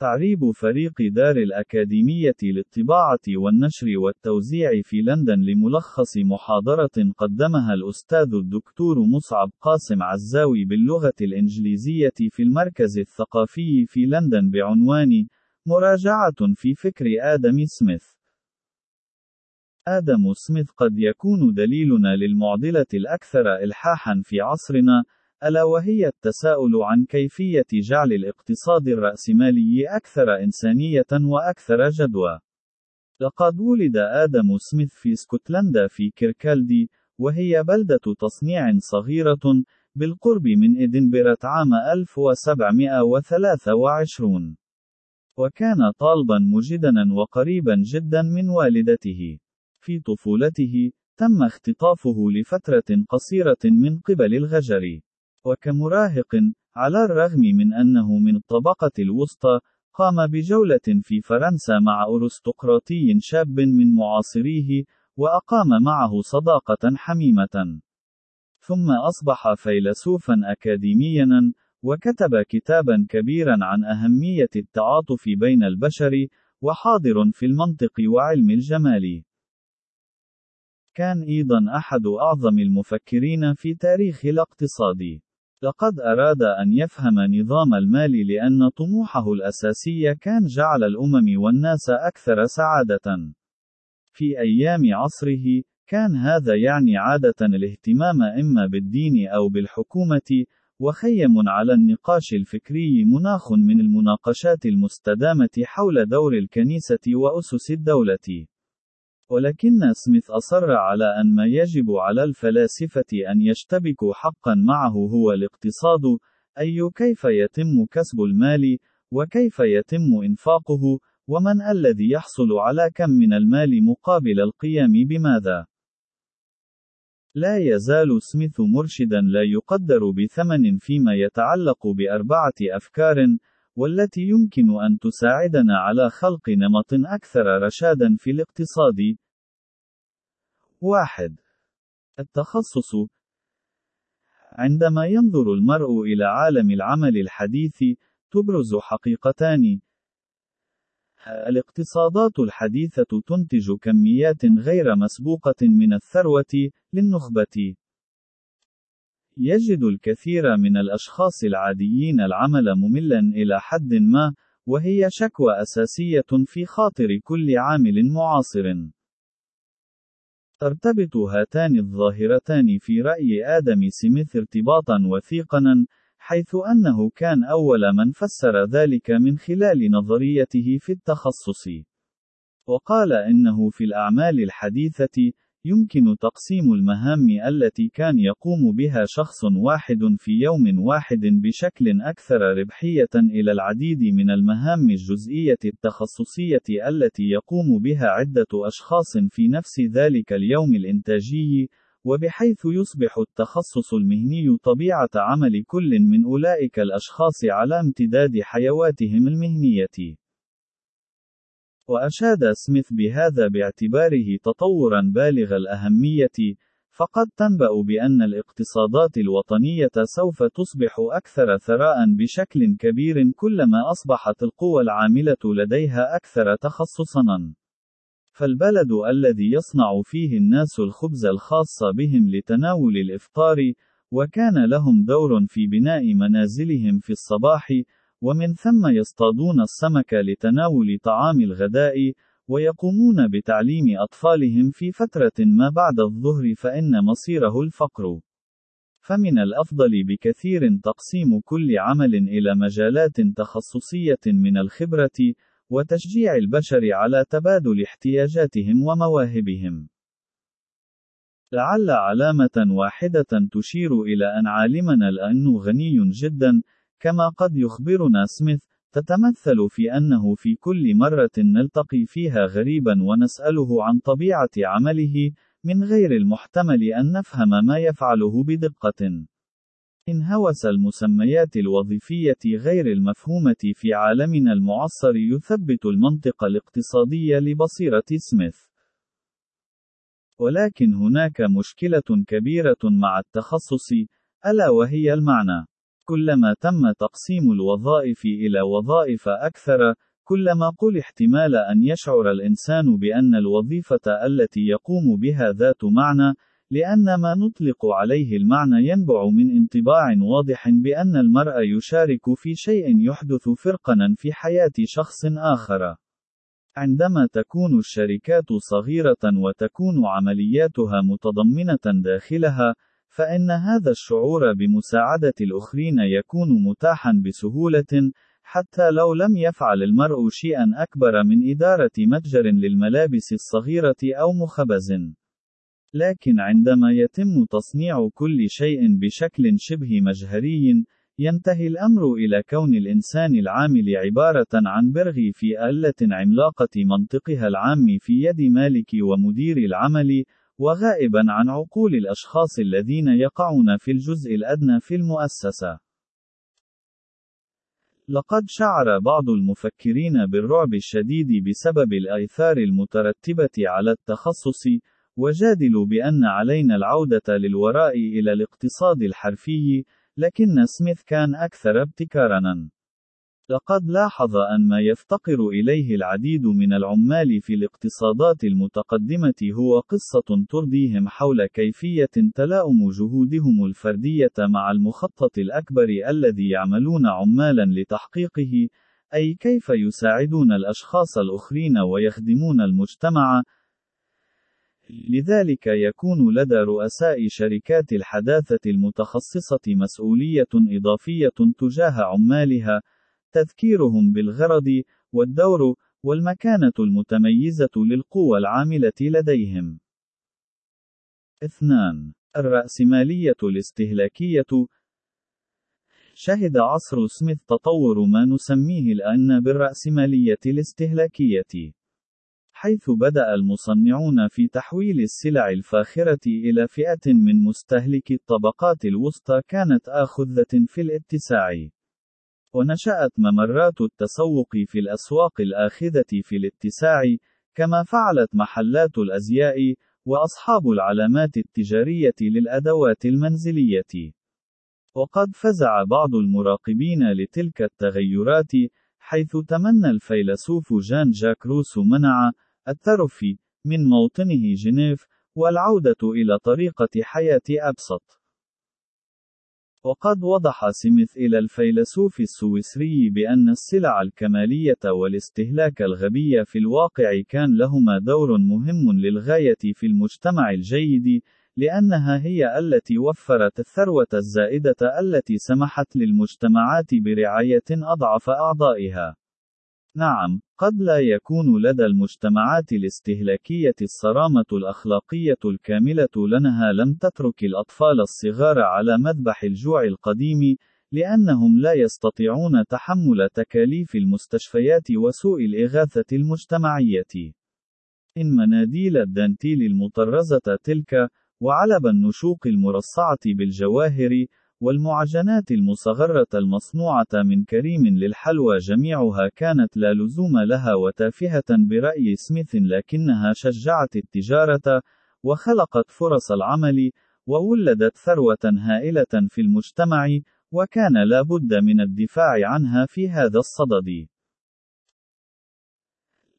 تعريب فريق دار الأكاديمية للطباعة والنشر والتوزيع في لندن لملخص محاضرة قدمها الأستاذ الدكتور مصعب قاسم عزاوي باللغة الإنجليزية في المركز الثقافي في لندن بعنوان مراجعة في فكر آدم سميث. آدم سميث قد يكون دليلنا للمعضلة الأكثر إلحاحًا في عصرنا، ألا وهي التساؤل عن كيفية جعل الاقتصاد الرأسمالي أكثر إنسانية وأكثر جدوى. لقد ولد آدم سميث في اسكتلندا في كيركالدي، وهي بلدة تصنيع صغيرة، بالقرب من إدنبرة عام 1723. وكان طالبا مجدنا وقريبا جدا من والدته. في طفولته، تم اختطافه لفترة قصيرة من قبل الغجر. وكمراهق، على الرغم من أنه من الطبقة الوسطى، قام بجولة في فرنسا مع أرستقراطي شاب من معاصريه، وأقام معه صداقة حميمة. ثم أصبح فيلسوفا أكاديميا، وكتب كتابا كبيرا عن أهمية التعاطف بين البشر، وحاضر في المنطق وعلم الجمال. كان أيضا أحد أعظم المفكرين في تاريخ الاقتصاد. لقد أراد أن يفهم نظام المال لأن طموحه الأساسي كان جعل الأمم والناس أكثر سعادة. في أيام عصره، كان هذا يعني عادة الاهتمام إما بالدين أو بالحكومة، وخيم على النقاش الفكري مناخ من المناقشات المستدامة حول دور الكنيسة وأسس الدولة. ولكن سميث أصر على أن ما يجب على الفلاسفة أن يشتبكوا حقا معه هو الاقتصاد، أي كيف يتم كسب المال، وكيف يتم إنفاقه، ومن الذي يحصل على كم من المال مقابل القيام بماذا. لا يزال سميث مرشدا لا يقدر بثمن فيما يتعلق بأربعة أفكار، والتي يمكن أن تساعدنا على خلق نمط أكثر رشادا في الاقتصاد. 1. التخصص عندما ينظر المرء إلى عالم العمل الحديث، تبرز حقيقتان. الاقتصادات الحديثة تنتج كميات غير مسبوقة من الثروة للنخبة. يجد الكثير من الأشخاص العاديين العمل مملًا إلى حد ما، وهي شكوى أساسية في خاطر كل عامل معاصر. ترتبط هاتان الظاهرتان في رأي آدم سميث ارتباطًا وثيقًا، حيث أنه كان أول من فسر ذلك من خلال نظريته في التخصص. وقال إنه في الأعمال الحديثة، يمكن تقسيم المهام التي كان يقوم بها شخص واحد في يوم واحد بشكل أكثر ربحية إلى العديد من المهام الجزئية التخصصية التي يقوم بها عدة أشخاص في نفس ذلك اليوم الإنتاجي، وبحيث يصبح التخصص المهني طبيعة عمل كل من أولئك الأشخاص على امتداد حيواتهم المهنية. وأشاد سميث بهذا باعتباره تطورًا بالغ الأهمية، فقد تنبأ بأن الاقتصادات الوطنية سوف تصبح أكثر ثراء بشكل كبير كلما أصبحت القوى العاملة لديها أكثر تخصصًا. فالبلد الذي يصنع فيه الناس الخبز الخاص بهم لتناول الإفطار، وكان لهم دور في بناء منازلهم في الصباح، ومن ثم يصطادون السمك لتناول طعام الغداء، ويقومون بتعليم أطفالهم في فترة ما بعد الظهر فإن مصيره الفقر. فمن الأفضل بكثير تقسيم كل عمل إلى مجالات تخصصية من الخبرة، وتشجيع البشر على تبادل احتياجاتهم ومواهبهم. لعل علامة واحدة تشير إلى أن عالمنا الآن غني جدا، كما قد يخبرنا سميث، تتمثل في أنه في كل مرة نلتقي فيها غريبا ونسأله عن طبيعة عمله، من غير المحتمل أن نفهم ما يفعله بدقة. إن هوس المسميات الوظيفية غير المفهومة في عالمنا المعاصر يثبت المنطق الاقتصادي لبصيرة سميث. ولكن هناك مشكلة كبيرة مع التخصص، ألا وهي المعنى. كلما تم تقسيم الوظائف إلى وظائف أكثر، كلما قل احتمال أن يشعر الإنسان بأن الوظيفة التي يقوم بها ذات معنى، لأن ما نطلق عليه المعنى ينبع من انطباع واضح بأن المرء يشارك في شيء يحدث فرقنا في حياة شخص آخر. عندما تكون الشركات صغيرة وتكون عملياتها متضمنة داخلها، فإن هذا الشعور بمساعدة الآخرين يكون متاحا بسهولة، حتى لو لم يفعل المرء شيئا أكبر من إدارة متجر للملابس الصغيرة أو مخبز. لكن عندما يتم تصنيع كل شيء بشكل شبه مجهري، ينتهي الأمر إلى كون الإنسان العامل عبارة عن برغ في آلة عملاقة منطقها العام في يد مالك ومدير العمل، وغائبا عن عقول الأشخاص الذين يقعون في الجزء الأدنى في المؤسسة. لقد شعر بعض المفكرين بالرعب الشديد بسبب الآثار المترتبة على التخصص، وجادلوا بأن علينا العودة للوراء إلى الاقتصاد الحرفي، لكن سميث كان أكثر ابتكارًا. لقد لاحظ أن ما يفتقر إليه العديد من العمال في الاقتصادات المتقدمة هو قصة ترضيهم حول كيفية تلاؤم جهودهم الفردية مع المخطط الأكبر الذي يعملون عمالا لتحقيقه، أي كيف يساعدون الأشخاص الآخرين ويخدمون المجتمع، لذلك يكون لدى رؤساء شركات الحداثة المتخصصة مسؤولية إضافية تجاه عمالها، تذكيرهم بالغرض، والدور، والمكانة المتميزة للقوى العاملة لديهم. 2. الرأسمالية الاستهلاكية شهد عصر سميث تطور ما نسميه الآن بالرأسمالية الاستهلاكية. حيث بدأ المصنعون في تحويل السلع الفاخرة إلى فئة من مستهلكي الطبقات الوسطى كانت آخذة في الاتساع. ونشأت ممرات التسوق في الأسواق الآخذة في الاتساع، كما فعلت محلات الأزياء، وأصحاب العلامات التجارية للأدوات المنزلية. وقد فزع بعض المراقبين لتلك التغيرات، حيث تمنى الفيلسوف جان جاك روسو منع الترف من موطنه جنيف والعودة إلى طريقة حياة أبسط. وقد وضح سميث إلى الفيلسوف السويسري بأن السلع الكمالية والاستهلاك الغبي في الواقع كان لهما دور مهم للغاية في المجتمع الجيد، لأنها هي التي وفرت الثروة الزائدة التي سمحت للمجتمعات برعاية أضعف أعضائها. نعم، قد لا يكون لدى المجتمعات الاستهلاكية الصرامة الأخلاقية الكاملة لأنها لم تترك الأطفال الصغار على مذبح الجوع القديم، لأنهم لا يستطيعون تحمل تكاليف المستشفيات وسوء الإغاثة المجتمعية. إن مناديل الدانتيل المطرزة تلك، وعلب النشوق المرصعة بالجواهر، والمعجنات المصغرة المصنوعة من كريم للحلوى جميعها كانت لا لزوم لها وتافهة برأي سميث لكنها شجعت التجارة، وخلقت فرص العمل، وولدت ثروة هائلة في المجتمع، وكان لا بد من الدفاع عنها في هذا الصدد.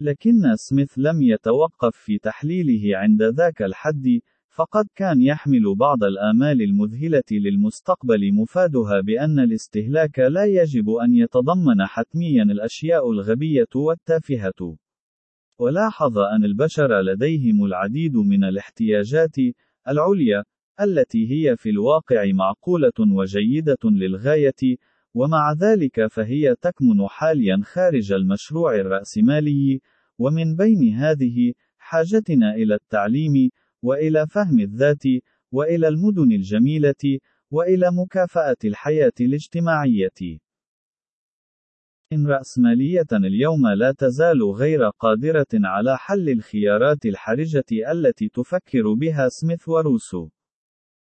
لكن سميث لم يتوقف في تحليله عند ذاك الحد، فقد كان يحمل بعض الآمال المذهلة للمستقبل مفادها بأن الاستهلاك لا يجب أن يتضمن حتميا الأشياء الغبية والتافهة. ولاحظ أن البشر لديهم العديد من الاحتياجات العليا التي هي في الواقع معقولة وجيدة للغاية، ومع ذلك فهي تكمن حاليا خارج المشروع الرأسمالي، ومن بين هذه حاجتنا إلى التعليم، وإلى فهم الذات، وإلى المدن الجميلة، وإلى مكافأة الحياة الاجتماعية. إن رأسمالية اليوم لا تزال غير قادرة على حل الخيارات الحرجة التي تفكر بها سميث وروسو.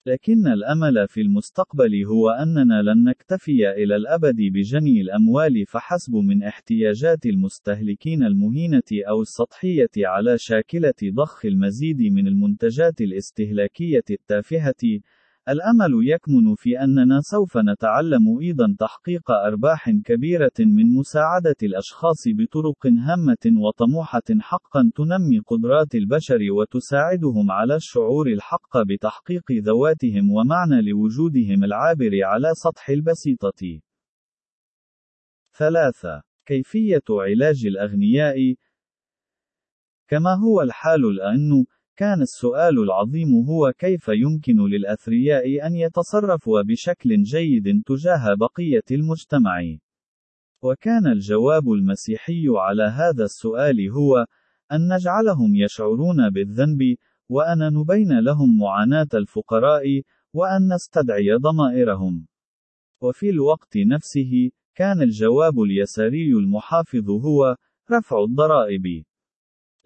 لكن الأمل في المستقبل هو أننا لن نكتفي إلى الأبد بجني الأموال فحسب من احتياجات المستهلكين المهينة أو السطحية على شاكلة ضخ المزيد من المنتجات الاستهلاكية التافهة، الأمل يكمن في أننا سوف نتعلم أيضا تحقيق أرباح كبيرة من مساعدة الأشخاص بطرق هامة وطموحة حقا تنمي قدرات البشر وتساعدهم على الشعور الحق بتحقيق ذواتهم ومعنى لوجودهم العابر على سطح البسيطة. 3. كيفية علاج الأغنياء كما هو الحال الآن، كان السؤال العظيم هو كيف يمكن للأثرياء أن يتصرفوا بشكل جيد تجاه بقية المجتمع. وكان الجواب المسيحي على هذا السؤال هو أن نجعلهم يشعرون بالذنب، وأن نبين لهم معاناة الفقراء، وأن نستدعي ضمائرهم. وفي الوقت نفسه، كان الجواب اليساري المحافظ هو رفع الضرائب.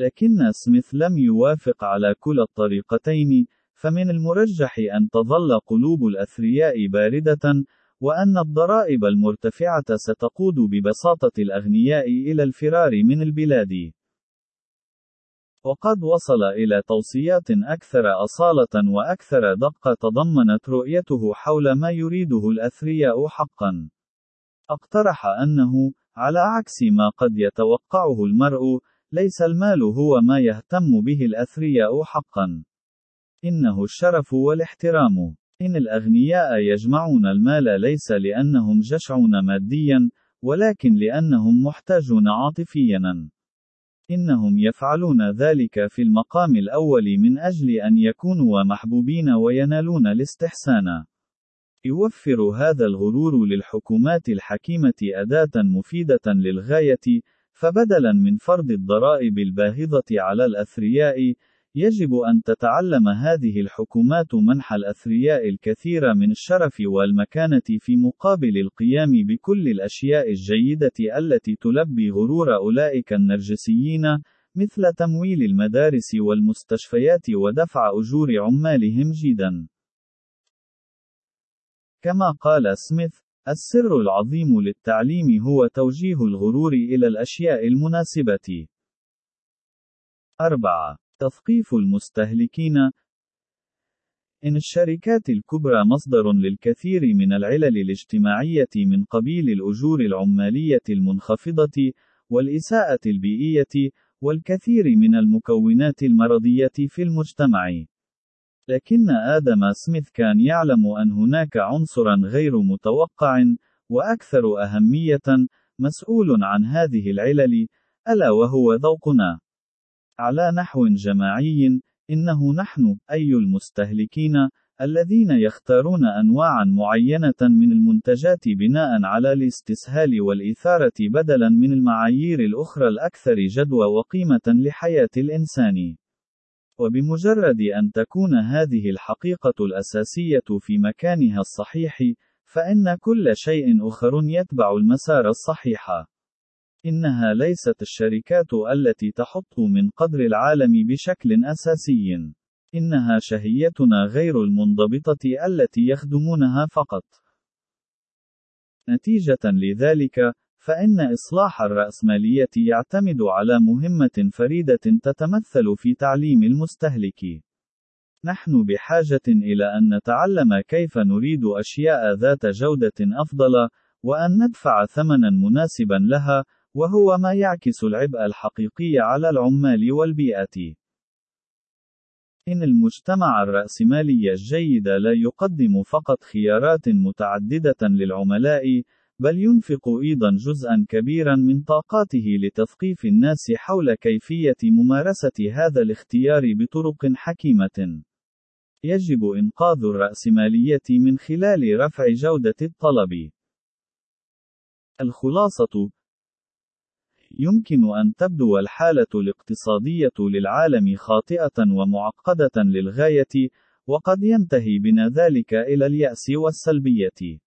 لكن سميث لم يوافق على كل الطريقتين، فمن المرجح أن تظل قلوب الأثرياء باردة، وأن الضرائب المرتفعة ستقود ببساطة الأغنياء إلى الفرار من البلاد. وقد وصل إلى توصيات أكثر أصالة وأكثر دقة تضمنت رؤيته حول ما يريده الأثرياء حقًا. اقترح أنه، على عكس ما قد يتوقعه المرء، ليس المال هو ما يهتم به الأثرياء حقا. إنه الشرف والاحترام. إن الأغنياء يجمعون المال ليس لأنهم جشعون ماديا، ولكن لأنهم محتاجون عاطفيا. إنهم يفعلون ذلك في المقام الأول من أجل أن يكونوا محبوبين وينالون الاستحسان. يوفر هذا الغرور للحكومات الحكيمة أداة مفيدة للغاية، فبدلا من فرض الضرائب الباهظة على الأثرياء، يجب أن تتعلم هذه الحكومات منح الأثرياء الكثير من الشرف والمكانة في مقابل القيام بكل الأشياء الجيدة التي تلبي غرور أولئك النرجسيين، مثل تمويل المدارس والمستشفيات ودفع أجور عمالهم جيدا. كما قال سميث، السر العظيم للتعليم هو توجيه الغرور إلى الأشياء المناسبة. 4. تثقيف المستهلكين إن الشركات الكبرى مصدر للكثير من العلل الاجتماعية من قبيل الأجور العمالية المنخفضة، والإساءة البيئية، والكثير من المكونات المرضية في المجتمع. لكن آدم سميث كان يعلم أن هناك عنصرا غير متوقع، وأكثر أهمية، مسؤول عن هذه العلل، ألا وهو ذوقنا. على نحو جماعي، إنه نحن، أي المستهلكين، الذين يختارون أنواعًا معينة من المنتجات بناء على الاستسهال والإثارة بدلًا من المعايير الأخرى الأكثر جدوى وقيمة لحياة الإنسان. وبمجرد أن تكون هذه الحقيقة الأساسية في مكانها الصحيح، فإن كل شيء آخر يتبع المسار الصحيح. إنها ليست الشركات التي تحط من قدر العالم بشكل أساسي. إنها شهيتنا غير المنضبطة التي يخدمونها فقط. نتيجة لذلك، فإن إصلاح الرأسمالية يعتمد على مهمة فريدة تتمثل في تعليم المستهلك. نحن بحاجة إلى أن نتعلم كيف نريد أشياء ذات جودة أفضل، وأن ندفع ثمنًا مناسبًا لها، وهو ما يعكس العبء الحقيقي على العمال والبيئة. إن المجتمع الرأسمالي الجيد لا يقدم فقط خيارات متعددة للعملاء، بل ينفق أيضا جزءا كبيرا من طاقاته لتثقيف الناس حول كيفية ممارسة هذا الاختيار بطرق حكيمة. يجب إنقاذ الرأسمالية من خلال رفع جودة الطلب. الخلاصة يمكن أن تبدو الحالة الاقتصادية للعالم خاطئة ومعقدة للغاية، وقد ينتهي بنا ذلك إلى اليأس والسلبية.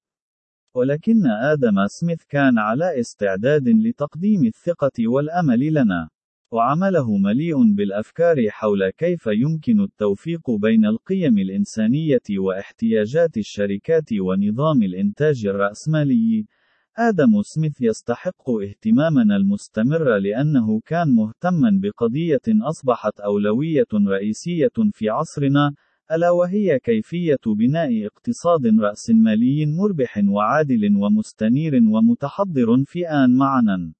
ولكن آدم سميث كان على استعداد لتقديم الثقة والأمل لنا. وعمله مليء بالأفكار حول كيف يمكن التوفيق بين القيم الإنسانية واحتياجات الشركات ونظام الإنتاج الرأسمالي. آدم سميث يستحق اهتمامنا المستمر لأنه كان مهتما بقضية أصبحت أولوية رئيسية في عصرنا، ألا وهي كيفية بناء اقتصاد رأسمالي مربح وعادل ومستنير ومتحضر في آن معنا.